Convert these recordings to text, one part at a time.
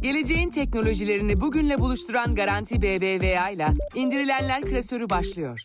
Geleceğin teknolojilerini bugünle buluşturan Garanti BBVA ile indirilenler klasörü başlıyor.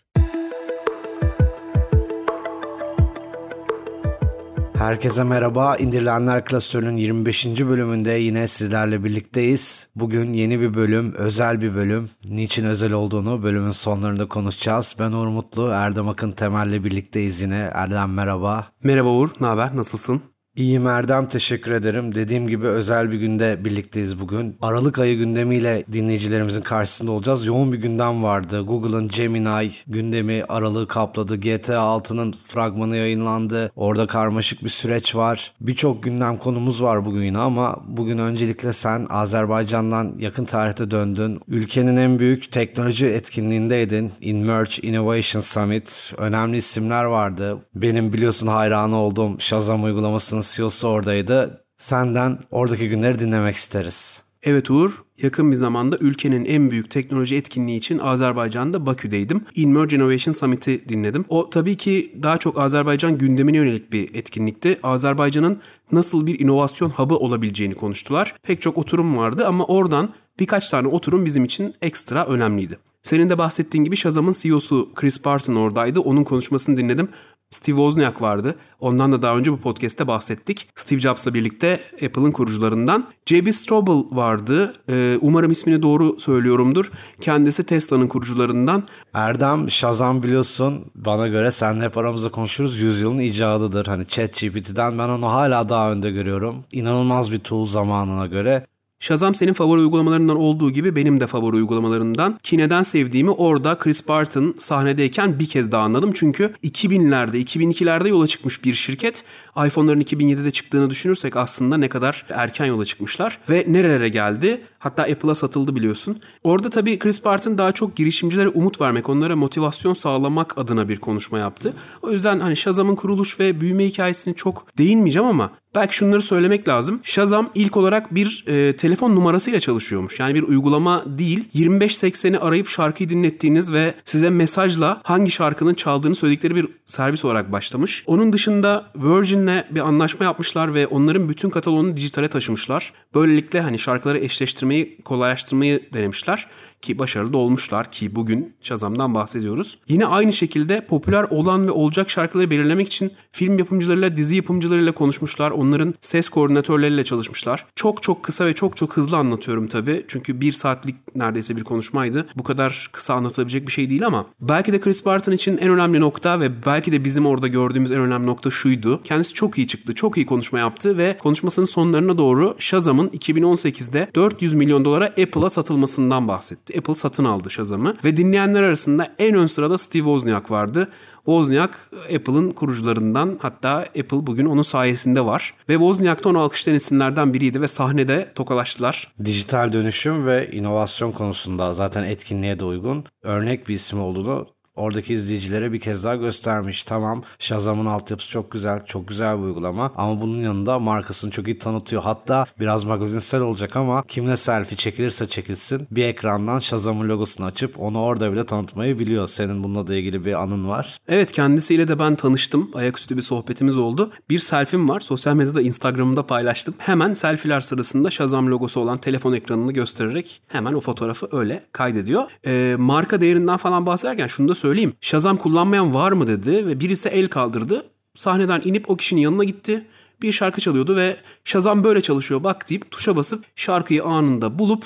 Herkese merhaba. İndirilenler klasörünün 25. bölümünde yine sizlerle birlikteyiz. Bugün yeni bir bölüm, özel bir bölüm. Niçin özel olduğunu bölümün sonlarında konuşacağız. Ben Uğur Mutlu, Erdem Akın Temel'le birlikteyiz yine. Erdem merhaba. Merhaba Uğur, ne haber? Nasılsın? İyiyim Erdem teşekkür ederim. Dediğim gibi özel bir günde birlikteyiz bugün. Aralık ayı gündemiyle dinleyicilerimizin karşısında olacağız. Yoğun bir gündem vardı. Google'ın Gemini gündemi aralığı kapladı. GTA 6'nın fragmanı yayınlandı. Orada karmaşık bir süreç var. Birçok gündem konumuz var bugün yine ama bugün öncelikle sen Azerbaycan'dan yakın tarihte döndün. Ülkenin en büyük teknoloji etkinliğindeydin. Inmerge Innovation Summit. Önemli isimler vardı. Benim biliyorsun hayranı olduğum Shazam uygulamasının CEO'su oradaydı. Senden oradaki günleri dinlemek isteriz. Evet Uğur, yakın bir zamanda ülkenin en büyük teknoloji etkinliği için Azerbaycan'da Bakü'deydim. Inmerge Innovation Summit'i dinledim. O tabii ki daha çok Azerbaycan gündemine yönelik bir etkinlikti. Azerbaycan'ın nasıl bir inovasyon hub'ı olabileceğini konuştular. Pek çok oturum vardı ama oradan birkaç tane oturum bizim için ekstra önemliydi. Senin de bahsettiğin gibi Shazam'ın CEO'su Chris Barton oradaydı. Onun konuşmasını dinledim. Steve Wozniak vardı. Ondan da daha önce bu podcast'te bahsettik. Steve Jobs'la birlikte Apple'ın kurucularından. J.B. Straubel vardı. Ee, umarım ismini doğru söylüyorumdur. Kendisi Tesla'nın kurucularından. Erdem, Shazam biliyorsun bana göre senle hep aramızda konuşuruz. Yüzyılın icadıdır. Hani ChatGPT'den ben onu hala daha önde görüyorum. İnanılmaz bir tool zamanına göre. Shazam senin favori uygulamalarından olduğu gibi benim de favori uygulamalarımdan. Ki neden sevdiğimi orada Chris Barton sahnedeyken bir kez daha anladım. Çünkü 2000'lerde, 2002'lerde yola çıkmış bir şirket. iPhone'ların 2007'de çıktığını düşünürsek aslında ne kadar erken yola çıkmışlar. Ve nerelere geldi? Hatta Apple'a satıldı biliyorsun. Orada tabii Chris Barton daha çok girişimcilere umut vermek, onlara motivasyon sağlamak adına bir konuşma yaptı. O yüzden hani Shazam'ın kuruluş ve büyüme hikayesini çok değinmeyeceğim ama Belki şunları söylemek lazım. Shazam ilk olarak bir e, telefon numarasıyla çalışıyormuş. Yani bir uygulama değil. 2580'i arayıp şarkıyı dinlettiğiniz ve size mesajla hangi şarkının çaldığını söyledikleri bir servis olarak başlamış. Onun dışında Virgin'le bir anlaşma yapmışlar ve onların bütün kataloğunu dijitale taşımışlar. Böylelikle hani şarkıları eşleştirmeyi, kolaylaştırmayı denemişler ki başarılı olmuşlar ki bugün Shazam'dan bahsediyoruz. Yine aynı şekilde popüler olan ve olacak şarkıları belirlemek için film yapımcılarıyla, dizi yapımcılarıyla konuşmuşlar. Onların ses koordinatörleriyle çalışmışlar. Çok çok kısa ve çok çok hızlı anlatıyorum tabii. Çünkü bir saatlik neredeyse bir konuşmaydı. Bu kadar kısa anlatılabilecek bir şey değil ama belki de Chris Barton için en önemli nokta ve belki de bizim orada gördüğümüz en önemli nokta şuydu. Kendisi çok iyi çıktı, çok iyi konuşma yaptı ve konuşmasının sonlarına doğru Shazam'ın 2018'de 400 milyon dolara Apple'a satılmasından bahsetti. Apple satın aldı Shazam'ı ve dinleyenler arasında en ön sırada Steve Wozniak vardı. Wozniak Apple'ın kurucularından hatta Apple bugün onun sayesinde var. Ve Wozniak da onu alkışlayan isimlerden biriydi ve sahnede tokalaştılar. Dijital dönüşüm ve inovasyon konusunda zaten etkinliğe de uygun örnek bir isim olduğunu oradaki izleyicilere bir kez daha göstermiş. Tamam Shazam'ın altyapısı çok güzel, çok güzel bir uygulama ama bunun yanında markasını çok iyi tanıtıyor. Hatta biraz magazinsel olacak ama kimle selfie çekilirse çekilsin bir ekrandan Shazam'ın logosunu açıp onu orada bile tanıtmayı biliyor. Senin bununla da ilgili bir anın var. Evet kendisiyle de ben tanıştım. Ayaküstü bir sohbetimiz oldu. Bir selfie'm var. Sosyal medyada Instagram'da paylaştım. Hemen selfie'ler sırasında Shazam logosu olan telefon ekranını göstererek hemen o fotoğrafı öyle kaydediyor. Ee, marka değerinden falan bahsederken şunu da söyleyeyim. Shazam kullanmayan var mı dedi ve birisi el kaldırdı. Sahneden inip o kişinin yanına gitti. Bir şarkı çalıyordu ve Shazam böyle çalışıyor bak deyip tuşa basıp şarkıyı anında bulup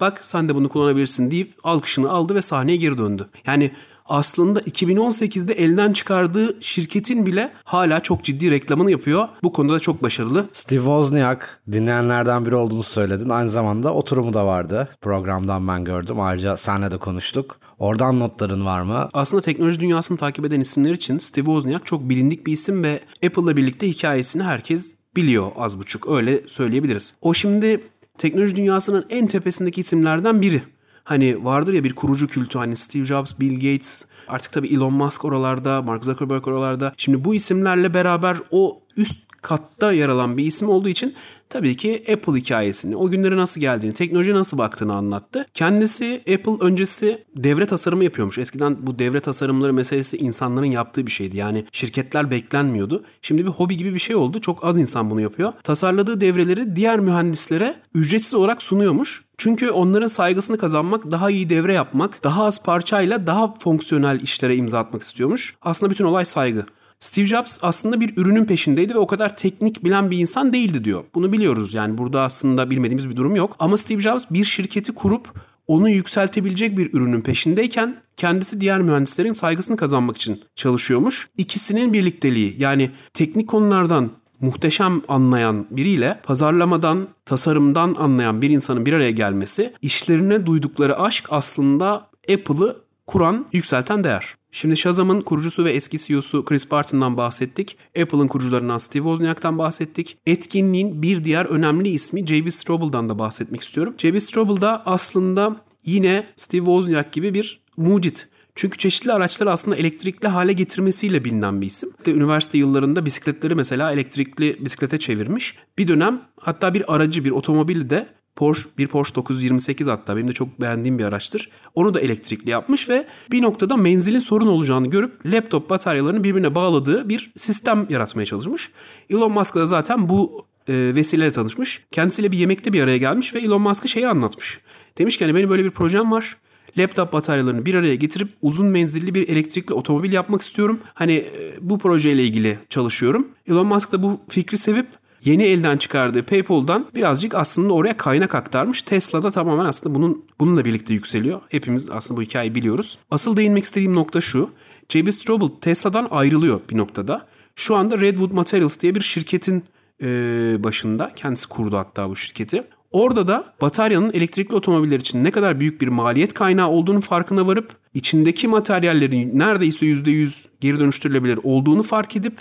bak sen de bunu kullanabilirsin deyip alkışını aldı ve sahneye geri döndü. Yani aslında 2018'de elden çıkardığı şirketin bile hala çok ciddi reklamını yapıyor. Bu konuda da çok başarılı. Steve Wozniak dinleyenlerden biri olduğunu söyledin. Aynı zamanda oturumu da vardı. Programdan ben gördüm. Ayrıca senle de konuştuk. Oradan notların var mı? Aslında teknoloji dünyasını takip eden isimler için Steve Wozniak çok bilindik bir isim ve Apple'la birlikte hikayesini herkes biliyor az buçuk öyle söyleyebiliriz. O şimdi teknoloji dünyasının en tepesindeki isimlerden biri. Hani vardır ya bir kurucu kültü hani Steve Jobs, Bill Gates, artık tabii Elon Musk oralarda, Mark Zuckerberg oralarda. Şimdi bu isimlerle beraber o üst katta yer alan bir isim olduğu için tabii ki Apple hikayesini, o günlere nasıl geldiğini, teknoloji nasıl baktığını anlattı. Kendisi Apple öncesi devre tasarımı yapıyormuş. Eskiden bu devre tasarımları meselesi insanların yaptığı bir şeydi. Yani şirketler beklenmiyordu. Şimdi bir hobi gibi bir şey oldu. Çok az insan bunu yapıyor. Tasarladığı devreleri diğer mühendislere ücretsiz olarak sunuyormuş. Çünkü onların saygısını kazanmak, daha iyi devre yapmak, daha az parçayla daha fonksiyonel işlere imza atmak istiyormuş. Aslında bütün olay saygı. Steve Jobs aslında bir ürünün peşindeydi ve o kadar teknik bilen bir insan değildi diyor. Bunu biliyoruz yani burada aslında bilmediğimiz bir durum yok. Ama Steve Jobs bir şirketi kurup onu yükseltebilecek bir ürünün peşindeyken kendisi diğer mühendislerin saygısını kazanmak için çalışıyormuş. İkisinin birlikteliği yani teknik konulardan muhteşem anlayan biriyle pazarlamadan, tasarımdan anlayan bir insanın bir araya gelmesi işlerine duydukları aşk aslında Apple'ı kuran, yükselten değer. Şimdi Shazam'ın kurucusu ve eski CEO'su Chris Barton'dan bahsettik. Apple'ın kurucularından Steve Wozniak'tan bahsettik. Etkinliğin bir diğer önemli ismi J.B. Straubel'dan da bahsetmek istiyorum. J.B. Straubel da aslında yine Steve Wozniak gibi bir mucit. Çünkü çeşitli araçları aslında elektrikli hale getirmesiyle bilinen bir isim. De üniversite yıllarında bisikletleri mesela elektrikli bisiklete çevirmiş. Bir dönem hatta bir aracı, bir otomobili de Porsche, bir Porsche 928 hatta benim de çok beğendiğim bir araçtır. Onu da elektrikli yapmış ve bir noktada menzilin sorun olacağını görüp laptop bataryalarını birbirine bağladığı bir sistem yaratmaya çalışmış. Elon Musk da zaten bu e, vesileyle tanışmış. Kendisiyle bir yemekte bir araya gelmiş ve Elon Musk'a şeyi anlatmış. Demiş ki hani benim böyle bir projem var laptop bataryalarını bir araya getirip uzun menzilli bir elektrikli otomobil yapmak istiyorum. Hani e, bu projeyle ilgili çalışıyorum. Elon Musk da bu fikri sevip yeni elden çıkardığı PayPal'dan birazcık aslında oraya kaynak aktarmış. Tesla da tamamen aslında bunun bununla birlikte yükseliyor. Hepimiz aslında bu hikayeyi biliyoruz. Asıl değinmek istediğim nokta şu. J.B. Straubel Tesla'dan ayrılıyor bir noktada. Şu anda Redwood Materials diye bir şirketin başında. Kendisi kurdu hatta bu şirketi. Orada da bataryanın elektrikli otomobiller için ne kadar büyük bir maliyet kaynağı olduğunu farkına varıp içindeki materyallerin neredeyse %100 geri dönüştürülebilir olduğunu fark edip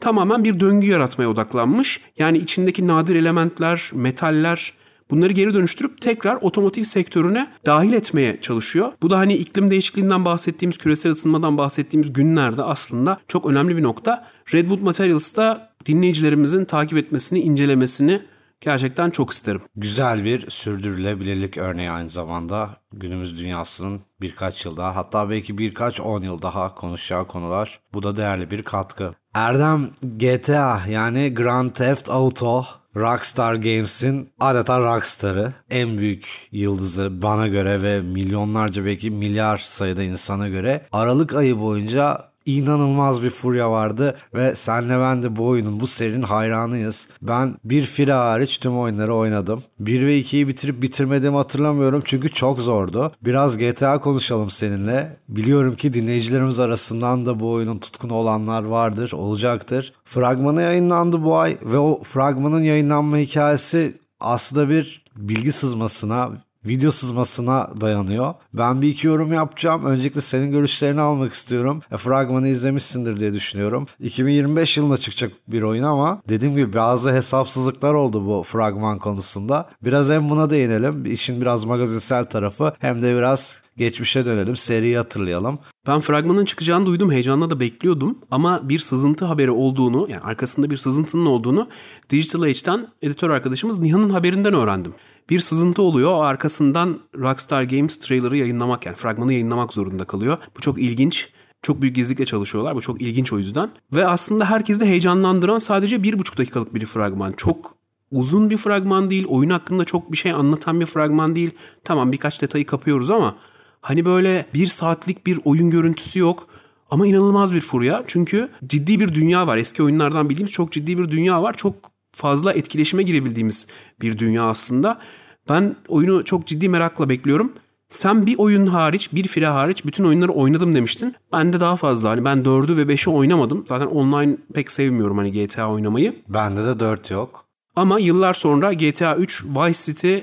tamamen bir döngü yaratmaya odaklanmış. Yani içindeki nadir elementler, metaller bunları geri dönüştürüp tekrar otomotiv sektörüne dahil etmeye çalışıyor. Bu da hani iklim değişikliğinden bahsettiğimiz, küresel ısınmadan bahsettiğimiz günlerde aslında çok önemli bir nokta. Redwood Materials'ta dinleyicilerimizin takip etmesini, incelemesini gerçekten çok isterim. Güzel bir sürdürülebilirlik örneği aynı zamanda günümüz dünyasının birkaç yıl daha hatta belki birkaç on yıl daha konuşacağı konular. Bu da değerli bir katkı. Erdem GTA yani Grand Theft Auto Rockstar Games'in adeta rockstarı, en büyük yıldızı bana göre ve milyonlarca belki milyar sayıda insana göre Aralık ayı boyunca inanılmaz bir furya vardı ve senle ben de bu oyunun bu serinin hayranıyız. Ben bir fira hariç tüm oyunları oynadım. 1 ve 2'yi bitirip bitirmediğimi hatırlamıyorum çünkü çok zordu. Biraz GTA konuşalım seninle. Biliyorum ki dinleyicilerimiz arasından da bu oyunun tutkunu olanlar vardır, olacaktır. Fragmanı yayınlandı bu ay ve o fragmanın yayınlanma hikayesi aslında bir bilgi sızmasına, video sızmasına dayanıyor. Ben bir iki yorum yapacağım. Öncelikle senin görüşlerini almak istiyorum. E, fragmanı izlemişsindir diye düşünüyorum. 2025 yılında çıkacak bir oyun ama dediğim gibi bazı hesapsızlıklar oldu bu fragman konusunda. Biraz hem buna değinelim. İşin biraz magazinsel tarafı hem de biraz geçmişe dönelim. Seriyi hatırlayalım. Ben fragmanın çıkacağını duydum. Heyecanla da bekliyordum. Ama bir sızıntı haberi olduğunu yani arkasında bir sızıntının olduğunu Digital Age'den editör arkadaşımız Nihan'ın haberinden öğrendim bir sızıntı oluyor. Arkasından Rockstar Games trailer'ı yayınlamak yani fragmanı yayınlamak zorunda kalıyor. Bu çok ilginç. Çok büyük gizlilikle çalışıyorlar. Bu çok ilginç o yüzden. Ve aslında herkesi de heyecanlandıran sadece bir buçuk dakikalık bir fragman. Çok uzun bir fragman değil. Oyun hakkında çok bir şey anlatan bir fragman değil. Tamam birkaç detayı kapıyoruz ama hani böyle bir saatlik bir oyun görüntüsü yok. Ama inanılmaz bir furya. Çünkü ciddi bir dünya var. Eski oyunlardan bildiğimiz çok ciddi bir dünya var. Çok fazla etkileşime girebildiğimiz bir dünya aslında. Ben oyunu çok ciddi merakla bekliyorum. Sen bir oyun hariç, bir fire hariç bütün oyunları oynadım demiştin. Ben de daha fazla. Hani ben 4'ü ve 5'i oynamadım. Zaten online pek sevmiyorum hani GTA oynamayı. Bende de 4 yok. Ama yıllar sonra GTA 3, Vice City,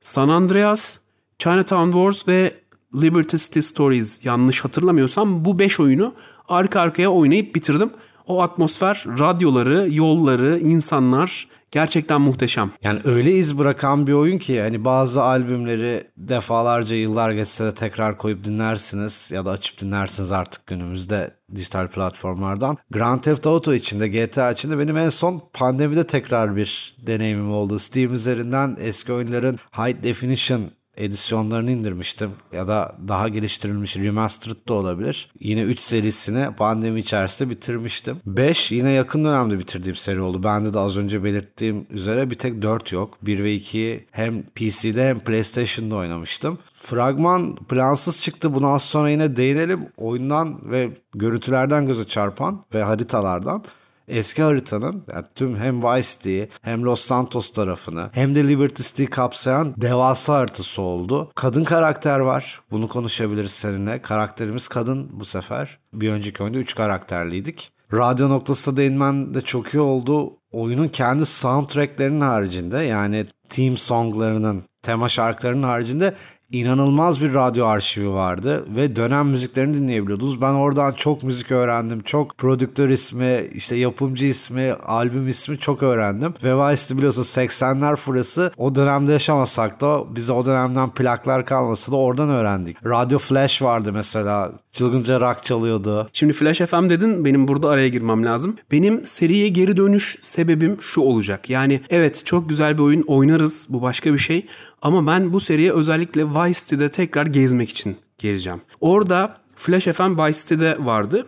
San Andreas, Chinatown Wars ve Liberty City Stories yanlış hatırlamıyorsam bu 5 oyunu arka arkaya oynayıp bitirdim. O atmosfer, radyoları, yolları, insanlar Gerçekten muhteşem. Yani öyle iz bırakan bir oyun ki hani bazı albümleri defalarca yıllar geçse de tekrar koyup dinlersiniz ya da açıp dinlersiniz artık günümüzde dijital platformlardan. Grand Theft Auto içinde GTA içinde benim en son pandemide tekrar bir deneyimim oldu. Steam üzerinden eski oyunların High Definition edisyonlarını indirmiştim ya da daha geliştirilmiş remastered da olabilir. Yine 3 serisini pandemi içerisinde bitirmiştim. 5 yine yakın dönemde bitirdiğim seri oldu. Bende de az önce belirttiğim üzere bir tek 4 yok. 1 ve 2'yi hem PC'de hem PlayStation'da oynamıştım. Fragman plansız çıktı. Buna az sonra yine değinelim. Oyundan ve görüntülerden göze çarpan ve haritalardan eski haritanın yani tüm hem Vice City'yi hem Los Santos tarafını hem de Liberty City'yi kapsayan devasa haritası oldu. Kadın karakter var. Bunu konuşabiliriz seninle. Karakterimiz kadın bu sefer. Bir önceki oyunda 3 karakterliydik. Radyo noktasında değinmen de çok iyi oldu. Oyunun kendi soundtracklerinin haricinde yani team songlarının, tema şarkılarının haricinde inanılmaz bir radyo arşivi vardı ve dönem müziklerini dinleyebiliyordunuz. Ben oradan çok müzik öğrendim. Çok prodüktör ismi, işte yapımcı ismi, albüm ismi çok öğrendim. Ve Vice'de biliyorsun 80'ler furası o dönemde yaşamasak da bize o dönemden plaklar kalmasa da oradan öğrendik. Radio Flash vardı mesela. Çılgınca rock çalıyordu. Şimdi Flash FM dedin benim burada araya girmem lazım. Benim seriye geri dönüş sebebim şu olacak. Yani evet çok güzel bir oyun oynarız bu başka bir şey. Ama ben bu seriye özellikle Vice City'de tekrar gezmek için geleceğim. Orada Flash FM Vice City'de vardı.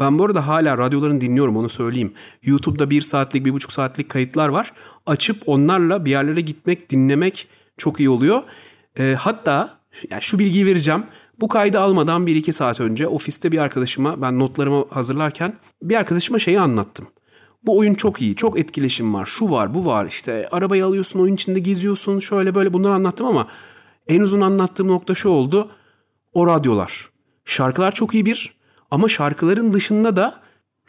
Ben bu arada hala radyolarını dinliyorum onu söyleyeyim. YouTube'da bir saatlik, bir buçuk saatlik kayıtlar var. Açıp onlarla bir yerlere gitmek, dinlemek çok iyi oluyor. E, hatta yani şu bilgiyi vereceğim. Bu kaydı almadan bir iki saat önce ofiste bir arkadaşıma ben notlarımı hazırlarken bir arkadaşıma şeyi anlattım. Bu oyun çok iyi, çok etkileşim var, şu var, bu var işte arabayı alıyorsun, oyun içinde geziyorsun, şöyle böyle bunları anlattım ama en uzun anlattığım nokta şu oldu. O radyolar. Şarkılar çok iyi bir ama şarkıların dışında da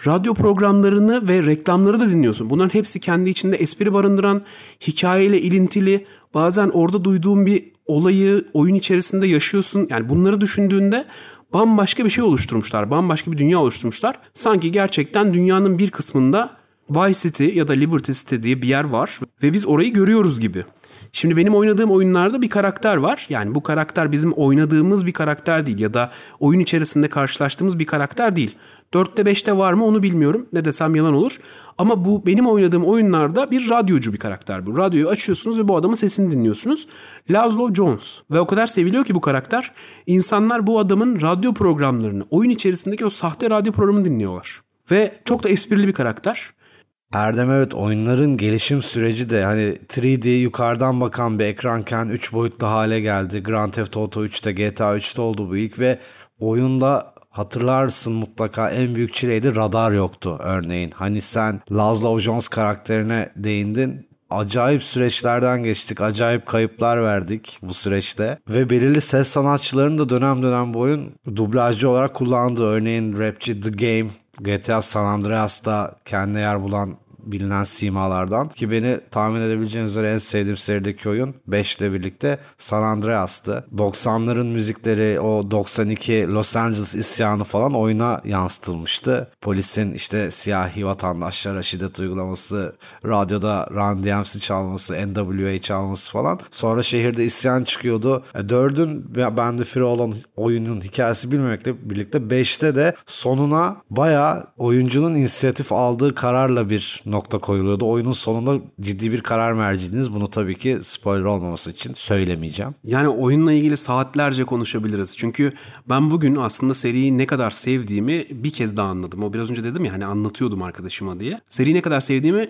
radyo programlarını ve reklamları da dinliyorsun. Bunların hepsi kendi içinde espri barındıran, hikayeyle ilintili, bazen orada duyduğun bir olayı oyun içerisinde yaşıyorsun. Yani bunları düşündüğünde bambaşka bir şey oluşturmuşlar. Bambaşka bir dünya oluşturmuşlar. Sanki gerçekten dünyanın bir kısmında Vice City ya da Liberty City diye bir yer var ve biz orayı görüyoruz gibi. Şimdi benim oynadığım oyunlarda bir karakter var. Yani bu karakter bizim oynadığımız bir karakter değil ya da oyun içerisinde karşılaştığımız bir karakter değil. 4'te 5'te var mı onu bilmiyorum. Ne desem yalan olur. Ama bu benim oynadığım oyunlarda bir radyocu bir karakter bu. Radyoyu açıyorsunuz ve bu adamın sesini dinliyorsunuz. Laszlo Jones. Ve o kadar seviliyor ki bu karakter. İnsanlar bu adamın radyo programlarını, oyun içerisindeki o sahte radyo programını dinliyorlar. Ve çok da esprili bir karakter. Erdem evet oyunların gelişim süreci de hani 3D yukarıdan bakan bir ekranken 3 boyutlu hale geldi. Grand Theft Auto 3'te GTA 3'te oldu bu ilk ve oyunda hatırlarsın mutlaka en büyük çileydi radar yoktu örneğin. Hani sen Laszlo Jones karakterine değindin acayip süreçlerden geçtik. Acayip kayıplar verdik bu süreçte. Ve belirli ses sanatçılarının da dönem dönem bu oyun dublajcı olarak kullandığı. Örneğin rapçi The Game, GTA San Andreas'ta kendine yer bulan bilinen simalardan ki beni tahmin edebileceğiniz üzere en sevdiğim serideki oyun 5 ile birlikte San Andreas'tı. 90'ların müzikleri o 92 Los Angeles isyanı falan oyuna yansıtılmıştı. Polisin işte siyahi vatandaşlara şiddet uygulaması, radyoda Run DMC çalması, NWA çalması falan. Sonra şehirde isyan çıkıyordu. E, dördün bende free olan oyunun hikayesi bilmemekle birlikte 5'te de sonuna baya oyuncunun inisiyatif aldığı kararla bir nokta koyuluyordu. Oyunun sonunda ciddi bir karar mercidiniz. Bunu tabii ki spoiler olmaması için söylemeyeceğim. Yani oyunla ilgili saatlerce konuşabiliriz. Çünkü ben bugün aslında seriyi ne kadar sevdiğimi bir kez daha anladım. O biraz önce dedim ya hani anlatıyordum arkadaşıma diye. Seriyi ne kadar sevdiğimi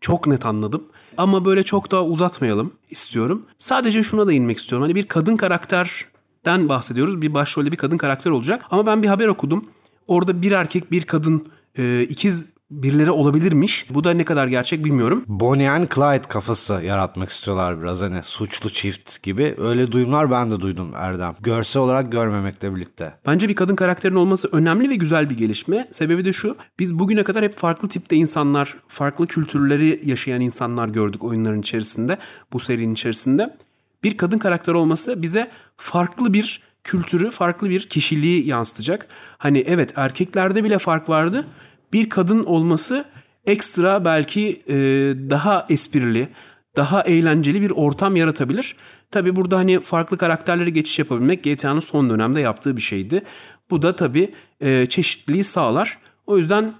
çok net anladım. Ama böyle çok da uzatmayalım istiyorum. Sadece şuna da inmek istiyorum. Hani bir kadın karakterden bahsediyoruz. Bir başrolde bir kadın karakter olacak. Ama ben bir haber okudum. Orada bir erkek bir kadın e, ikiz birileri olabilirmiş. Bu da ne kadar gerçek bilmiyorum. Bonnie and Clyde kafası yaratmak istiyorlar biraz hani suçlu çift gibi. Öyle duyumlar ben de duydum Erdem. Görsel olarak görmemekle birlikte. Bence bir kadın karakterin olması önemli ve güzel bir gelişme. Sebebi de şu. Biz bugüne kadar hep farklı tipte insanlar, farklı kültürleri yaşayan insanlar gördük oyunların içerisinde. Bu serinin içerisinde. Bir kadın karakter olması bize farklı bir kültürü, farklı bir kişiliği yansıtacak. Hani evet erkeklerde bile fark vardı bir kadın olması ekstra belki e, daha esprili, daha eğlenceli bir ortam yaratabilir. Tabi burada hani farklı karakterlere geçiş yapabilmek GTA'nın son dönemde yaptığı bir şeydi. Bu da tabi e, çeşitliliği sağlar. O yüzden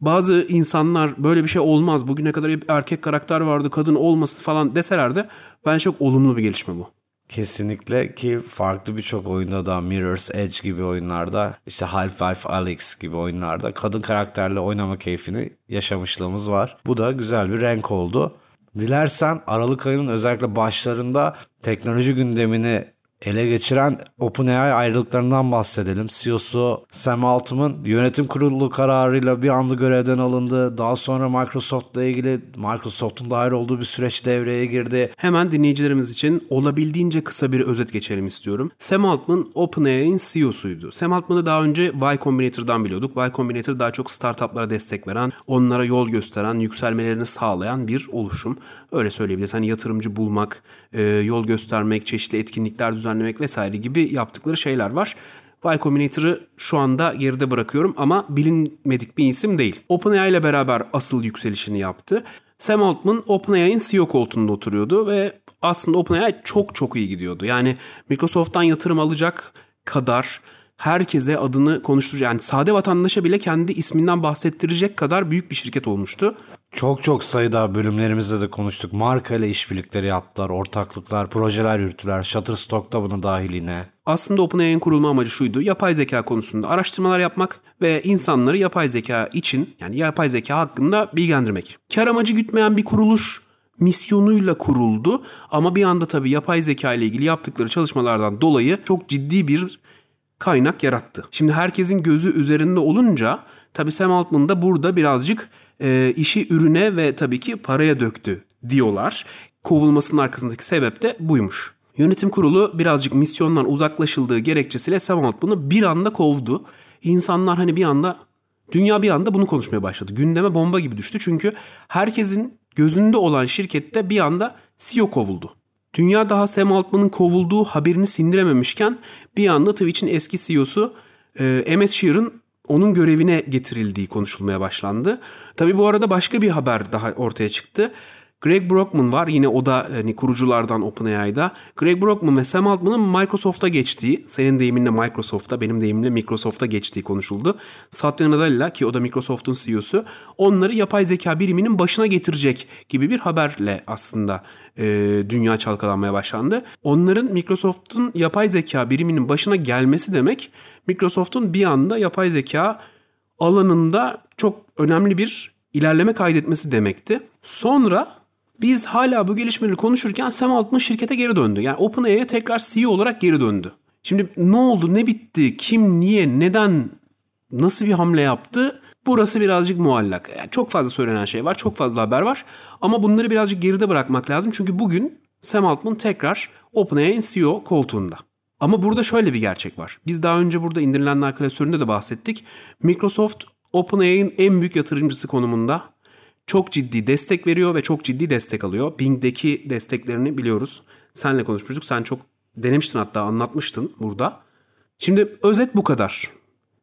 bazı insanlar böyle bir şey olmaz. Bugüne kadar hep erkek karakter vardı, kadın olmasın falan deseler de bence çok olumlu bir gelişme bu. Kesinlikle ki farklı birçok oyunda da Mirror's Edge gibi oyunlarda işte Half-Life Alyx gibi oyunlarda kadın karakterle oynama keyfini yaşamışlığımız var. Bu da güzel bir renk oldu. Dilersen Aralık ayının özellikle başlarında teknoloji gündemini ele geçiren OpenAI ayrılıklarından bahsedelim. CEO'su Sam Altman yönetim kurulu kararıyla bir anda görevden alındı. Daha sonra Microsoft'la ilgili Microsoft'un dahil olduğu bir süreç devreye girdi. Hemen dinleyicilerimiz için olabildiğince kısa bir özet geçelim istiyorum. Sam Altman OpenAI'nin CEO'suydu. Sam Altman'ı daha önce Y Combinator'dan biliyorduk. Y Combinator daha çok startuplara destek veren, onlara yol gösteren, yükselmelerini sağlayan bir oluşum. Öyle söyleyebiliriz. Hani yatırımcı bulmak, yol göstermek, çeşitli etkinlikler düzenlemek düzenlemek vesaire gibi yaptıkları şeyler var. Y Combinator'ı şu anda geride bırakıyorum ama bilinmedik bir isim değil. OpenAI ile beraber asıl yükselişini yaptı. Sam Altman OpenAI'nin CEO koltuğunda oturuyordu ve aslında OpenAI çok çok iyi gidiyordu. Yani Microsoft'tan yatırım alacak kadar herkese adını konuşturacak yani sade vatandaşa bile kendi isminden bahsettirecek kadar büyük bir şirket olmuştu. Çok çok sayıda bölümlerimizde de konuştuk. Marka ile işbirlikleri yaptılar, ortaklıklar, projeler yürüttüler. Shutterstock da buna dahil yine. Aslında OpenAI'nin kurulma amacı şuydu. Yapay zeka konusunda araştırmalar yapmak ve insanları yapay zeka için yani yapay zeka hakkında bilgilendirmek. Kar amacı gütmeyen bir kuruluş misyonuyla kuruldu ama bir anda tabii yapay zeka ile ilgili yaptıkları çalışmalardan dolayı çok ciddi bir kaynak yarattı. Şimdi herkesin gözü üzerinde olunca tabii Sam Altman da burada birazcık e, işi ürüne ve tabii ki paraya döktü diyorlar. Kovulmasının arkasındaki sebep de buymuş. Yönetim kurulu birazcık misyondan uzaklaşıldığı gerekçesiyle Sam Altman'ı bir anda kovdu. İnsanlar hani bir anda dünya bir anda bunu konuşmaya başladı. Gündeme bomba gibi düştü çünkü herkesin gözünde olan şirkette bir anda CEO kovuldu. Dünya daha Sam Altman'ın kovulduğu haberini sindirememişken bir anda Twitch'in eski CEO'su e, Emmett Shear'ın onun görevine getirildiği konuşulmaya başlandı. Tabi bu arada başka bir haber daha ortaya çıktı. Greg Brockman var yine o da hani kuruculardan OpenAI'da. Greg Brockman ve Sam Altman'ın Microsoft'a geçtiği, senin deyiminle Microsoft'a, benim deyimimle Microsoft'a geçtiği konuşuldu. Satya Nadella ki o da Microsoft'un CEO'su onları yapay zeka biriminin başına getirecek gibi bir haberle aslında e, dünya çalkalanmaya başlandı. Onların Microsoft'un yapay zeka biriminin başına gelmesi demek Microsoft'un bir anda yapay zeka alanında çok önemli bir ilerleme kaydetmesi demekti. Sonra biz hala bu gelişmeleri konuşurken Sam Altman şirkete geri döndü. Yani OpenAI'ye tekrar CEO olarak geri döndü. Şimdi ne oldu, ne bitti, kim, niye, neden, nasıl bir hamle yaptı? Burası birazcık muallak. Yani çok fazla söylenen şey var, çok fazla haber var. Ama bunları birazcık geride bırakmak lazım. Çünkü bugün Sam Altman tekrar OpenAI'nin CEO koltuğunda. Ama burada şöyle bir gerçek var. Biz daha önce burada indirilenler klasöründe de bahsettik. Microsoft OpenAI'nin en büyük yatırımcısı konumunda çok ciddi destek veriyor ve çok ciddi destek alıyor. Bing'deki desteklerini biliyoruz. Senle konuşmuştuk. Sen çok denemiştin hatta anlatmıştın burada. Şimdi özet bu kadar.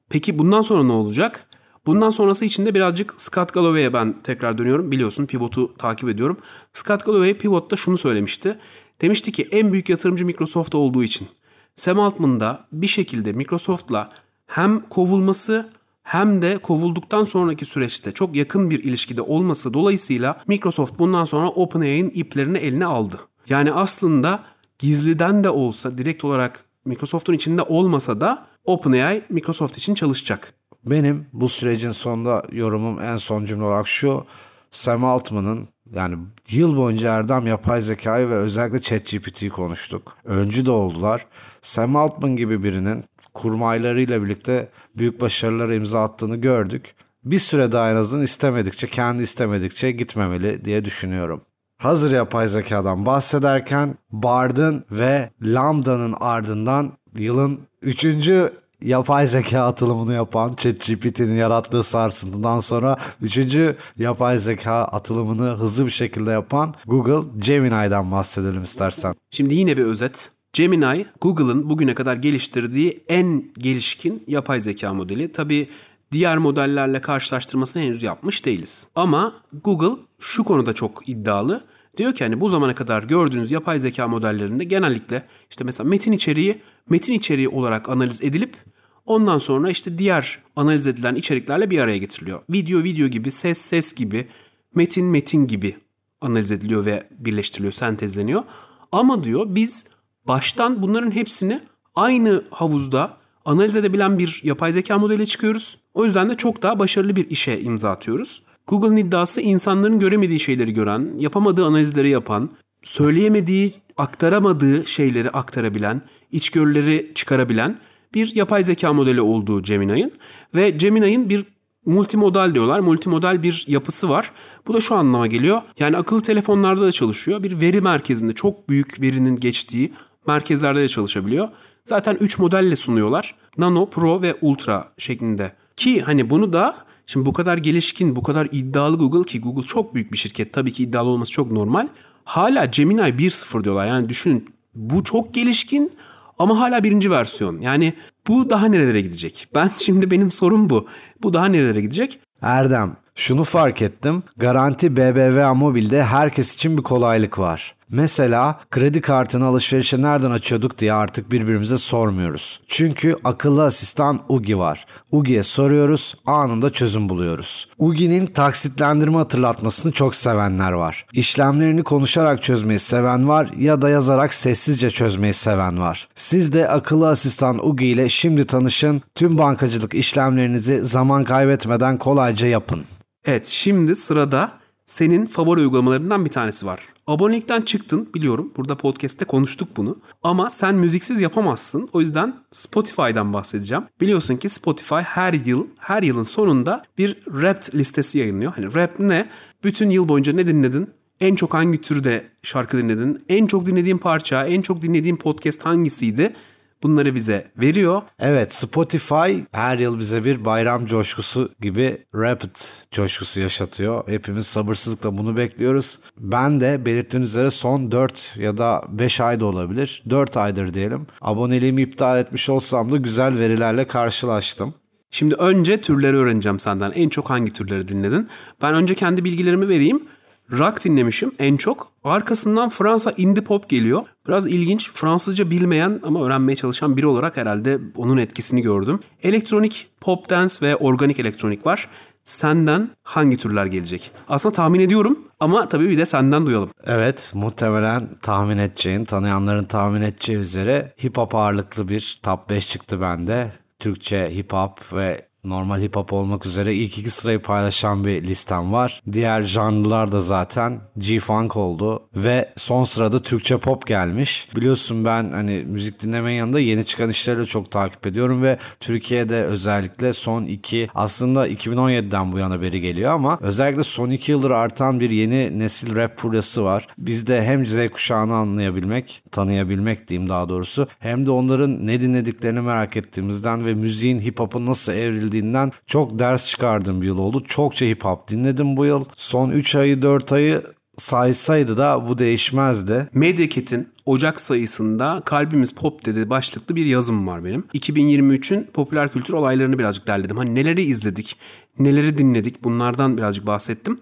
Peki bundan sonra ne olacak? Bundan sonrası için de birazcık Scott Galloway'e ben tekrar dönüyorum. Biliyorsun Pivot'u takip ediyorum. Scott Galloway Pivot'ta şunu söylemişti. Demişti ki en büyük yatırımcı Microsoft olduğu için Sam Altman da bir şekilde Microsoft'la hem kovulması hem de kovulduktan sonraki süreçte çok yakın bir ilişkide olması dolayısıyla Microsoft bundan sonra OpenAI'nin iplerini eline aldı. Yani aslında gizliden de olsa direkt olarak Microsoft'un içinde olmasa da OpenAI Microsoft için çalışacak. Benim bu sürecin sonunda yorumum en son cümle olarak şu. Sam Altman'ın yani yıl boyunca Erdem yapay zekayı ve özellikle ChatGPT'yi konuştuk. Öncü de oldular. Sam Altman gibi birinin kurmaylarıyla birlikte büyük başarılar imza attığını gördük. Bir süre daha en azından istemedikçe, kendi istemedikçe gitmemeli diye düşünüyorum. Hazır yapay zekadan bahsederken Bard'ın ve Lambda'nın ardından yılın üçüncü yapay zeka atılımını yapan ChatGPT'nin yarattığı sarsıntıdan sonra üçüncü yapay zeka atılımını hızlı bir şekilde yapan Google Gemini'den bahsedelim istersen. Şimdi yine bir özet. Gemini, Google'ın bugüne kadar geliştirdiği en gelişkin yapay zeka modeli. Tabii diğer modellerle karşılaştırmasını henüz yapmış değiliz. Ama Google şu konuda çok iddialı. Diyor ki hani bu zamana kadar gördüğünüz yapay zeka modellerinde genellikle işte mesela metin içeriği metin içeriği olarak analiz edilip ondan sonra işte diğer analiz edilen içeriklerle bir araya getiriliyor. Video video gibi, ses ses gibi, metin metin gibi analiz ediliyor ve birleştiriliyor, sentezleniyor. Ama diyor biz baştan bunların hepsini aynı havuzda analiz edebilen bir yapay zeka modeli çıkıyoruz. O yüzden de çok daha başarılı bir işe imza atıyoruz. Google'ın iddiası insanların göremediği şeyleri gören, yapamadığı analizleri yapan, söyleyemediği, aktaramadığı şeyleri aktarabilen, içgörüleri çıkarabilen bir yapay zeka modeli olduğu Gemini'nin ve Gemini'nin bir multimodal diyorlar. Multimodal bir yapısı var. Bu da şu anlama geliyor. Yani akıllı telefonlarda da çalışıyor. Bir veri merkezinde çok büyük verinin geçtiği merkezlerde de çalışabiliyor. Zaten 3 modelle sunuyorlar. Nano, Pro ve Ultra şeklinde. Ki hani bunu da şimdi bu kadar gelişkin, bu kadar iddialı Google ki Google çok büyük bir şirket. Tabii ki iddialı olması çok normal. Hala Gemini 1.0 diyorlar. Yani düşünün bu çok gelişkin ama hala birinci versiyon. Yani bu daha nerelere gidecek? Ben şimdi benim sorum bu. Bu daha nerelere gidecek? Erdem, şunu fark ettim. Garanti BBVA Mobil'de herkes için bir kolaylık var. Mesela kredi kartını alışverişe nereden açıyorduk diye artık birbirimize sormuyoruz. Çünkü akıllı asistan Ugi var. Ugi'ye soruyoruz, anında çözüm buluyoruz. Ugi'nin taksitlendirme hatırlatmasını çok sevenler var. İşlemlerini konuşarak çözmeyi seven var ya da yazarak sessizce çözmeyi seven var. Siz de akıllı asistan Ugi ile şimdi tanışın. Tüm bankacılık işlemlerinizi zaman kaybetmeden kolayca yapın. Evet şimdi sırada senin favori uygulamalarından bir tanesi var. Abonelikten çıktın biliyorum. Burada podcast'te konuştuk bunu. Ama sen müziksiz yapamazsın. O yüzden Spotify'dan bahsedeceğim. Biliyorsun ki Spotify her yıl, her yılın sonunda bir rap listesi yayınlıyor. Hani rap ne? Bütün yıl boyunca ne dinledin? En çok hangi türde şarkı dinledin? En çok dinlediğin parça, en çok dinlediğin podcast hangisiydi? Bunları bize veriyor. Evet Spotify her yıl bize bir bayram coşkusu gibi Rapid coşkusu yaşatıyor. Hepimiz sabırsızlıkla bunu bekliyoruz. Ben de belirttiğiniz üzere son 4 ya da 5 ayda olabilir. 4 aydır diyelim. Aboneliğimi iptal etmiş olsam da güzel verilerle karşılaştım. Şimdi önce türleri öğreneceğim senden. En çok hangi türleri dinledin? Ben önce kendi bilgilerimi vereyim. Rock dinlemişim en çok. Arkasından Fransa indie pop geliyor. Biraz ilginç. Fransızca bilmeyen ama öğrenmeye çalışan biri olarak herhalde onun etkisini gördüm. Elektronik, pop dance ve organik elektronik var. Senden hangi türler gelecek? Aslında tahmin ediyorum ama tabii bir de senden duyalım. Evet muhtemelen tahmin edeceğin, tanıyanların tahmin edeceği üzere hip hop ağırlıklı bir top 5 çıktı bende. Türkçe hip hop ve normal hip hop olmak üzere ilk iki sırayı paylaşan bir listem var. Diğer janrlar da zaten G-Funk oldu ve son sırada Türkçe pop gelmiş. Biliyorsun ben hani müzik dinlemenin yanında yeni çıkan işleri de çok takip ediyorum ve Türkiye'de özellikle son iki aslında 2017'den bu yana beri geliyor ama özellikle son iki yıldır artan bir yeni nesil rap furyası var. Bizde hem Z kuşağını anlayabilmek, tanıyabilmek diyeyim daha doğrusu hem de onların ne dinlediklerini merak ettiğimizden ve müziğin hip hop'un nasıl evrildiği dinlediğinden çok ders çıkardığım bir yıl oldu. Çokça hip hop dinledim bu yıl. Son 3 ayı 4 ayı saysaydı da bu değişmezdi. Medyaket'in Ocak sayısında Kalbimiz Pop dedi başlıklı bir yazım var benim. 2023'ün popüler kültür olaylarını birazcık derledim. Hani neleri izledik, neleri dinledik bunlardan birazcık bahsettim.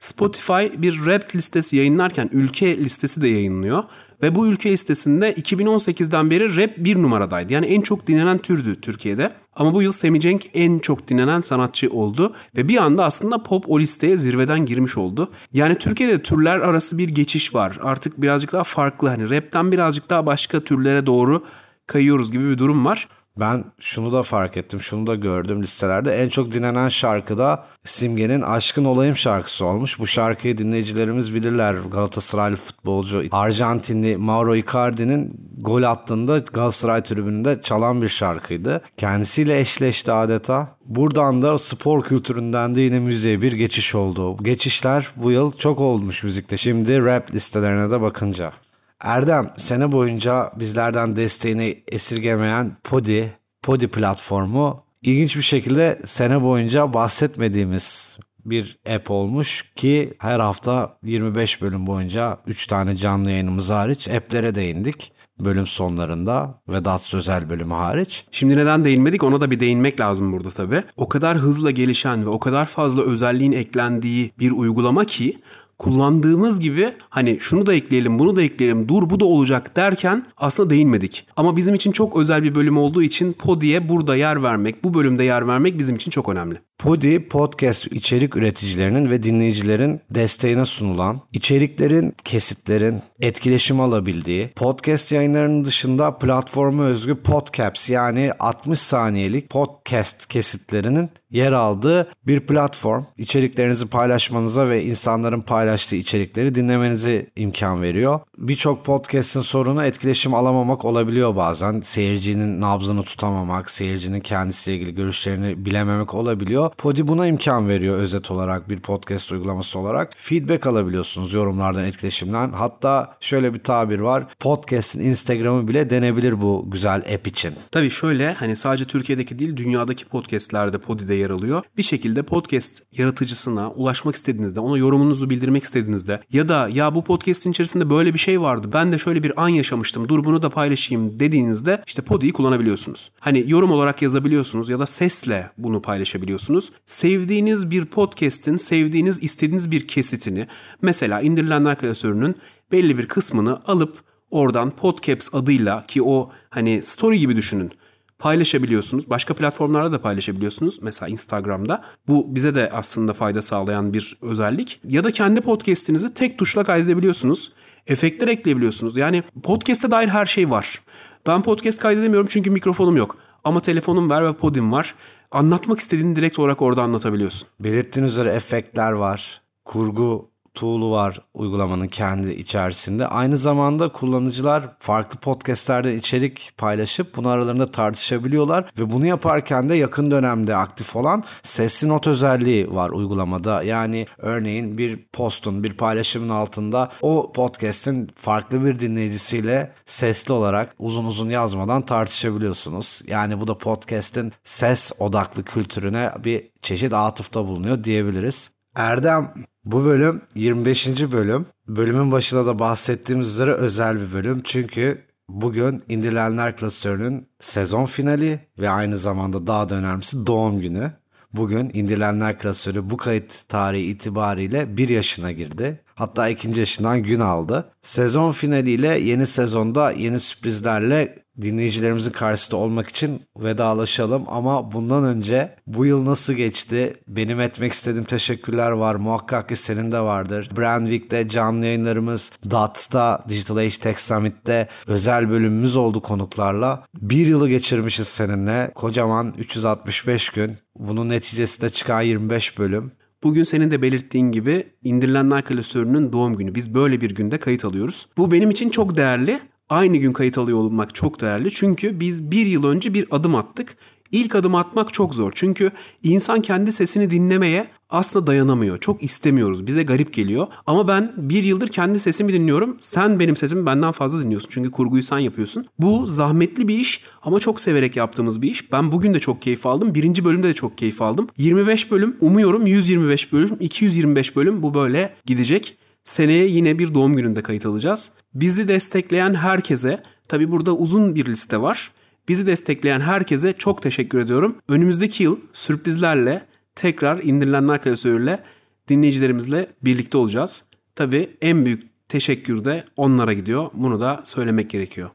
Spotify bir rap listesi yayınlarken ülke listesi de yayınlıyor. Ve bu ülke listesinde 2018'den beri rap bir numaradaydı. Yani en çok dinlenen türdü Türkiye'de. Ama bu yıl Semi Cenk en çok dinlenen sanatçı oldu. Ve bir anda aslında pop o listeye zirveden girmiş oldu. Yani Türkiye'de türler arası bir geçiş var. Artık birazcık daha farklı. Hani rapten birazcık daha başka türlere doğru kayıyoruz gibi bir durum var. Ben şunu da fark ettim, şunu da gördüm listelerde. En çok dinlenen şarkı da Simge'nin Aşkın Olayım şarkısı olmuş. Bu şarkıyı dinleyicilerimiz bilirler. Galatasaraylı futbolcu Arjantinli Mauro Icardi'nin gol attığında Galatasaray tribününde çalan bir şarkıydı. Kendisiyle eşleşti adeta. Buradan da spor kültüründen de yine müziğe bir geçiş oldu. Geçişler bu yıl çok olmuş müzikte. Şimdi rap listelerine de bakınca. Erdem sene boyunca bizlerden desteğini esirgemeyen Podi, Podi platformu ilginç bir şekilde sene boyunca bahsetmediğimiz bir app olmuş ki her hafta 25 bölüm boyunca 3 tane canlı yayınımız hariç app'lere değindik. bölüm sonlarında Vedat Sözel bölümü hariç. Şimdi neden değinmedik ona da bir değinmek lazım burada tabii. O kadar hızla gelişen ve o kadar fazla özelliğin eklendiği bir uygulama ki kullandığımız gibi hani şunu da ekleyelim bunu da ekleyelim dur bu da olacak derken aslında değinmedik. Ama bizim için çok özel bir bölüm olduğu için Podi'ye burada yer vermek, bu bölümde yer vermek bizim için çok önemli. Podi podcast içerik üreticilerinin ve dinleyicilerin desteğine sunulan, içeriklerin, kesitlerin etkileşim alabildiği, podcast yayınlarının dışında platforma özgü podcaps yani 60 saniyelik podcast kesitlerinin yer aldığı bir platform. İçeriklerinizi paylaşmanıza ve insanların paylaştığı içerikleri dinlemenizi imkan veriyor. Birçok podcast'in sorunu etkileşim alamamak olabiliyor bazen. Seyircinin nabzını tutamamak, seyircinin kendisiyle ilgili görüşlerini bilememek olabiliyor. Podi buna imkan veriyor özet olarak bir podcast uygulaması olarak. Feedback alabiliyorsunuz yorumlardan, etkileşimden. Hatta şöyle bir tabir var. Podcast'in Instagram'ı bile denebilir bu güzel app için. Tabii şöyle hani sadece Türkiye'deki değil dünyadaki podcastlerde Podi'de yer alıyor. Bir şekilde podcast yaratıcısına ulaşmak istediğinizde, ona yorumunuzu bildirmek istediğinizde ya da ya bu podcast'in içerisinde böyle bir şey vardı. Ben de şöyle bir an yaşamıştım. Dur bunu da paylaşayım dediğinizde işte Podi'yi kullanabiliyorsunuz. Hani yorum olarak yazabiliyorsunuz ya da sesle bunu paylaşabiliyorsunuz. Sevdiğiniz bir podcast'in, sevdiğiniz, istediğiniz bir kesitini mesela indirilenler klasörünün belli bir kısmını alıp oradan Podcaps adıyla ki o hani story gibi düşünün paylaşabiliyorsunuz. Başka platformlarda da paylaşabiliyorsunuz. Mesela Instagram'da. Bu bize de aslında fayda sağlayan bir özellik. Ya da kendi podcast'inizi tek tuşla kaydedebiliyorsunuz. Efektler ekleyebiliyorsunuz. Yani podcast'e dair her şey var. Ben podcast kaydedemiyorum çünkü mikrofonum yok. Ama telefonum var ve podim var. Anlatmak istediğini direkt olarak orada anlatabiliyorsun. Belirttiğin üzere efektler var. Kurgu tool'u var uygulamanın kendi içerisinde. Aynı zamanda kullanıcılar farklı podcastlerden içerik paylaşıp bunu aralarında tartışabiliyorlar ve bunu yaparken de yakın dönemde aktif olan sesli not özelliği var uygulamada. Yani örneğin bir postun, bir paylaşımın altında o podcast'in farklı bir dinleyicisiyle sesli olarak uzun uzun yazmadan tartışabiliyorsunuz. Yani bu da podcast'in ses odaklı kültürüne bir çeşit atıfta bulunuyor diyebiliriz. Erdem bu bölüm 25. bölüm. Bölümün başında da bahsettiğimiz üzere özel bir bölüm. Çünkü bugün indirilenler klasörünün sezon finali ve aynı zamanda daha da önemlisi doğum günü. Bugün indirilenler klasörü bu kayıt tarihi itibariyle bir yaşına girdi. Hatta ikinci yaşından gün aldı. Sezon finaliyle yeni sezonda yeni sürprizlerle dinleyicilerimizin karşısında olmak için vedalaşalım ama bundan önce bu yıl nasıl geçti? Benim etmek istediğim teşekkürler var. Muhakkak ki senin de vardır. Brandwick'te canlı yayınlarımız, DATS'ta, Digital Age Tech Summit'te özel bölümümüz oldu konuklarla. Bir yılı geçirmişiz seninle. Kocaman 365 gün. Bunun neticesinde çıkan 25 bölüm. Bugün senin de belirttiğin gibi indirilenler klasörünün doğum günü. Biz böyle bir günde kayıt alıyoruz. Bu benim için çok değerli aynı gün kayıt alıyor olmak çok değerli. Çünkü biz bir yıl önce bir adım attık. İlk adım atmak çok zor. Çünkü insan kendi sesini dinlemeye aslında dayanamıyor. Çok istemiyoruz. Bize garip geliyor. Ama ben bir yıldır kendi sesimi dinliyorum. Sen benim sesimi benden fazla dinliyorsun. Çünkü kurguyu sen yapıyorsun. Bu zahmetli bir iş ama çok severek yaptığımız bir iş. Ben bugün de çok keyif aldım. Birinci bölümde de çok keyif aldım. 25 bölüm umuyorum 125 bölüm, 225 bölüm bu böyle gidecek. Seneye yine bir doğum gününde kayıt alacağız. Bizi destekleyen herkese, tabi burada uzun bir liste var. Bizi destekleyen herkese çok teşekkür ediyorum. Önümüzdeki yıl sürprizlerle tekrar indirilenler klasörüyle dinleyicilerimizle birlikte olacağız. Tabi en büyük teşekkür de onlara gidiyor. Bunu da söylemek gerekiyor.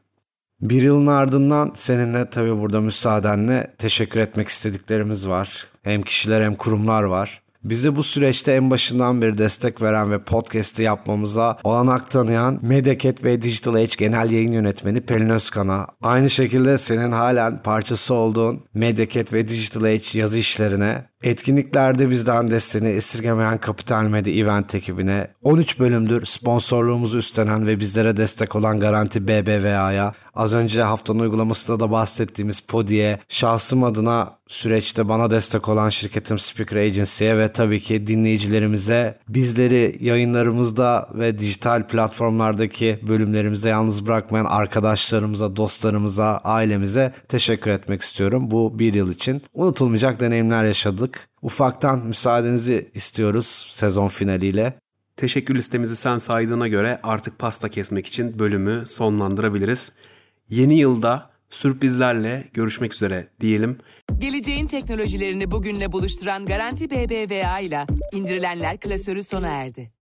Bir yılın ardından seninle tabii burada müsaadenle teşekkür etmek istediklerimiz var. Hem kişiler hem kurumlar var. Bize bu süreçte en başından beri destek veren ve podcast'i yapmamıza olanak tanıyan Medeket ve Digital Age Genel Yayın Yönetmeni Pelin Özkan'a, aynı şekilde senin halen parçası olduğun Medeket ve Digital Age yazı işlerine Etkinliklerde bizden desteğini esirgemeyen Kapital Medya Event ekibine, 13 bölümdür sponsorluğumuzu üstlenen ve bizlere destek olan Garanti BBVA'ya, az önce haftanın uygulamasında da bahsettiğimiz Podi'ye, şahsım adına süreçte bana destek olan şirketim Speaker Agency'ye ve tabii ki dinleyicilerimize bizleri yayınlarımızda ve dijital platformlardaki bölümlerimizde yalnız bırakmayan arkadaşlarımıza, dostlarımıza, ailemize teşekkür etmek istiyorum. Bu bir yıl için unutulmayacak deneyimler yaşadık. Ufaktan müsaadenizi istiyoruz sezon finaliyle. Teşekkür listemizi sen saydığına göre artık pasta kesmek için bölümü sonlandırabiliriz. Yeni yılda sürprizlerle görüşmek üzere diyelim. Geleceğin teknolojilerini bugünle buluşturan Garanti BBVA ile indirilenler klasörü sona erdi.